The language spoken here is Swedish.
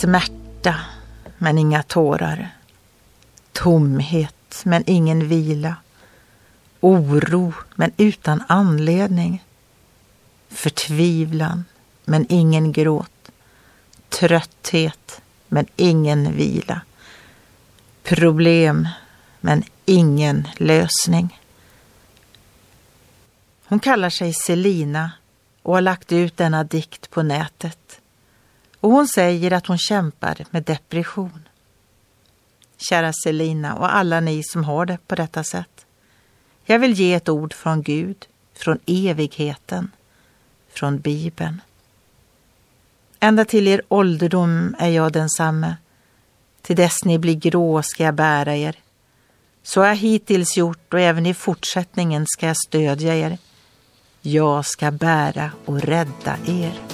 Smärta, men inga tårar. Tomhet, men ingen vila. Oro, men utan anledning. Förtvivlan, men ingen gråt. Trötthet, men ingen vila. Problem, men ingen lösning. Hon kallar sig Selina och har lagt ut denna dikt på nätet. Och hon säger att hon kämpar med depression. Kära Selina och alla ni som har det på detta sätt. Jag vill ge ett ord från Gud, från evigheten, från Bibeln. Ända till er ålderdom är jag densamme. Till dess ni blir grå ska jag bära er. Så har jag hittills gjort och även i fortsättningen ska jag stödja er. Jag ska bära och rädda er.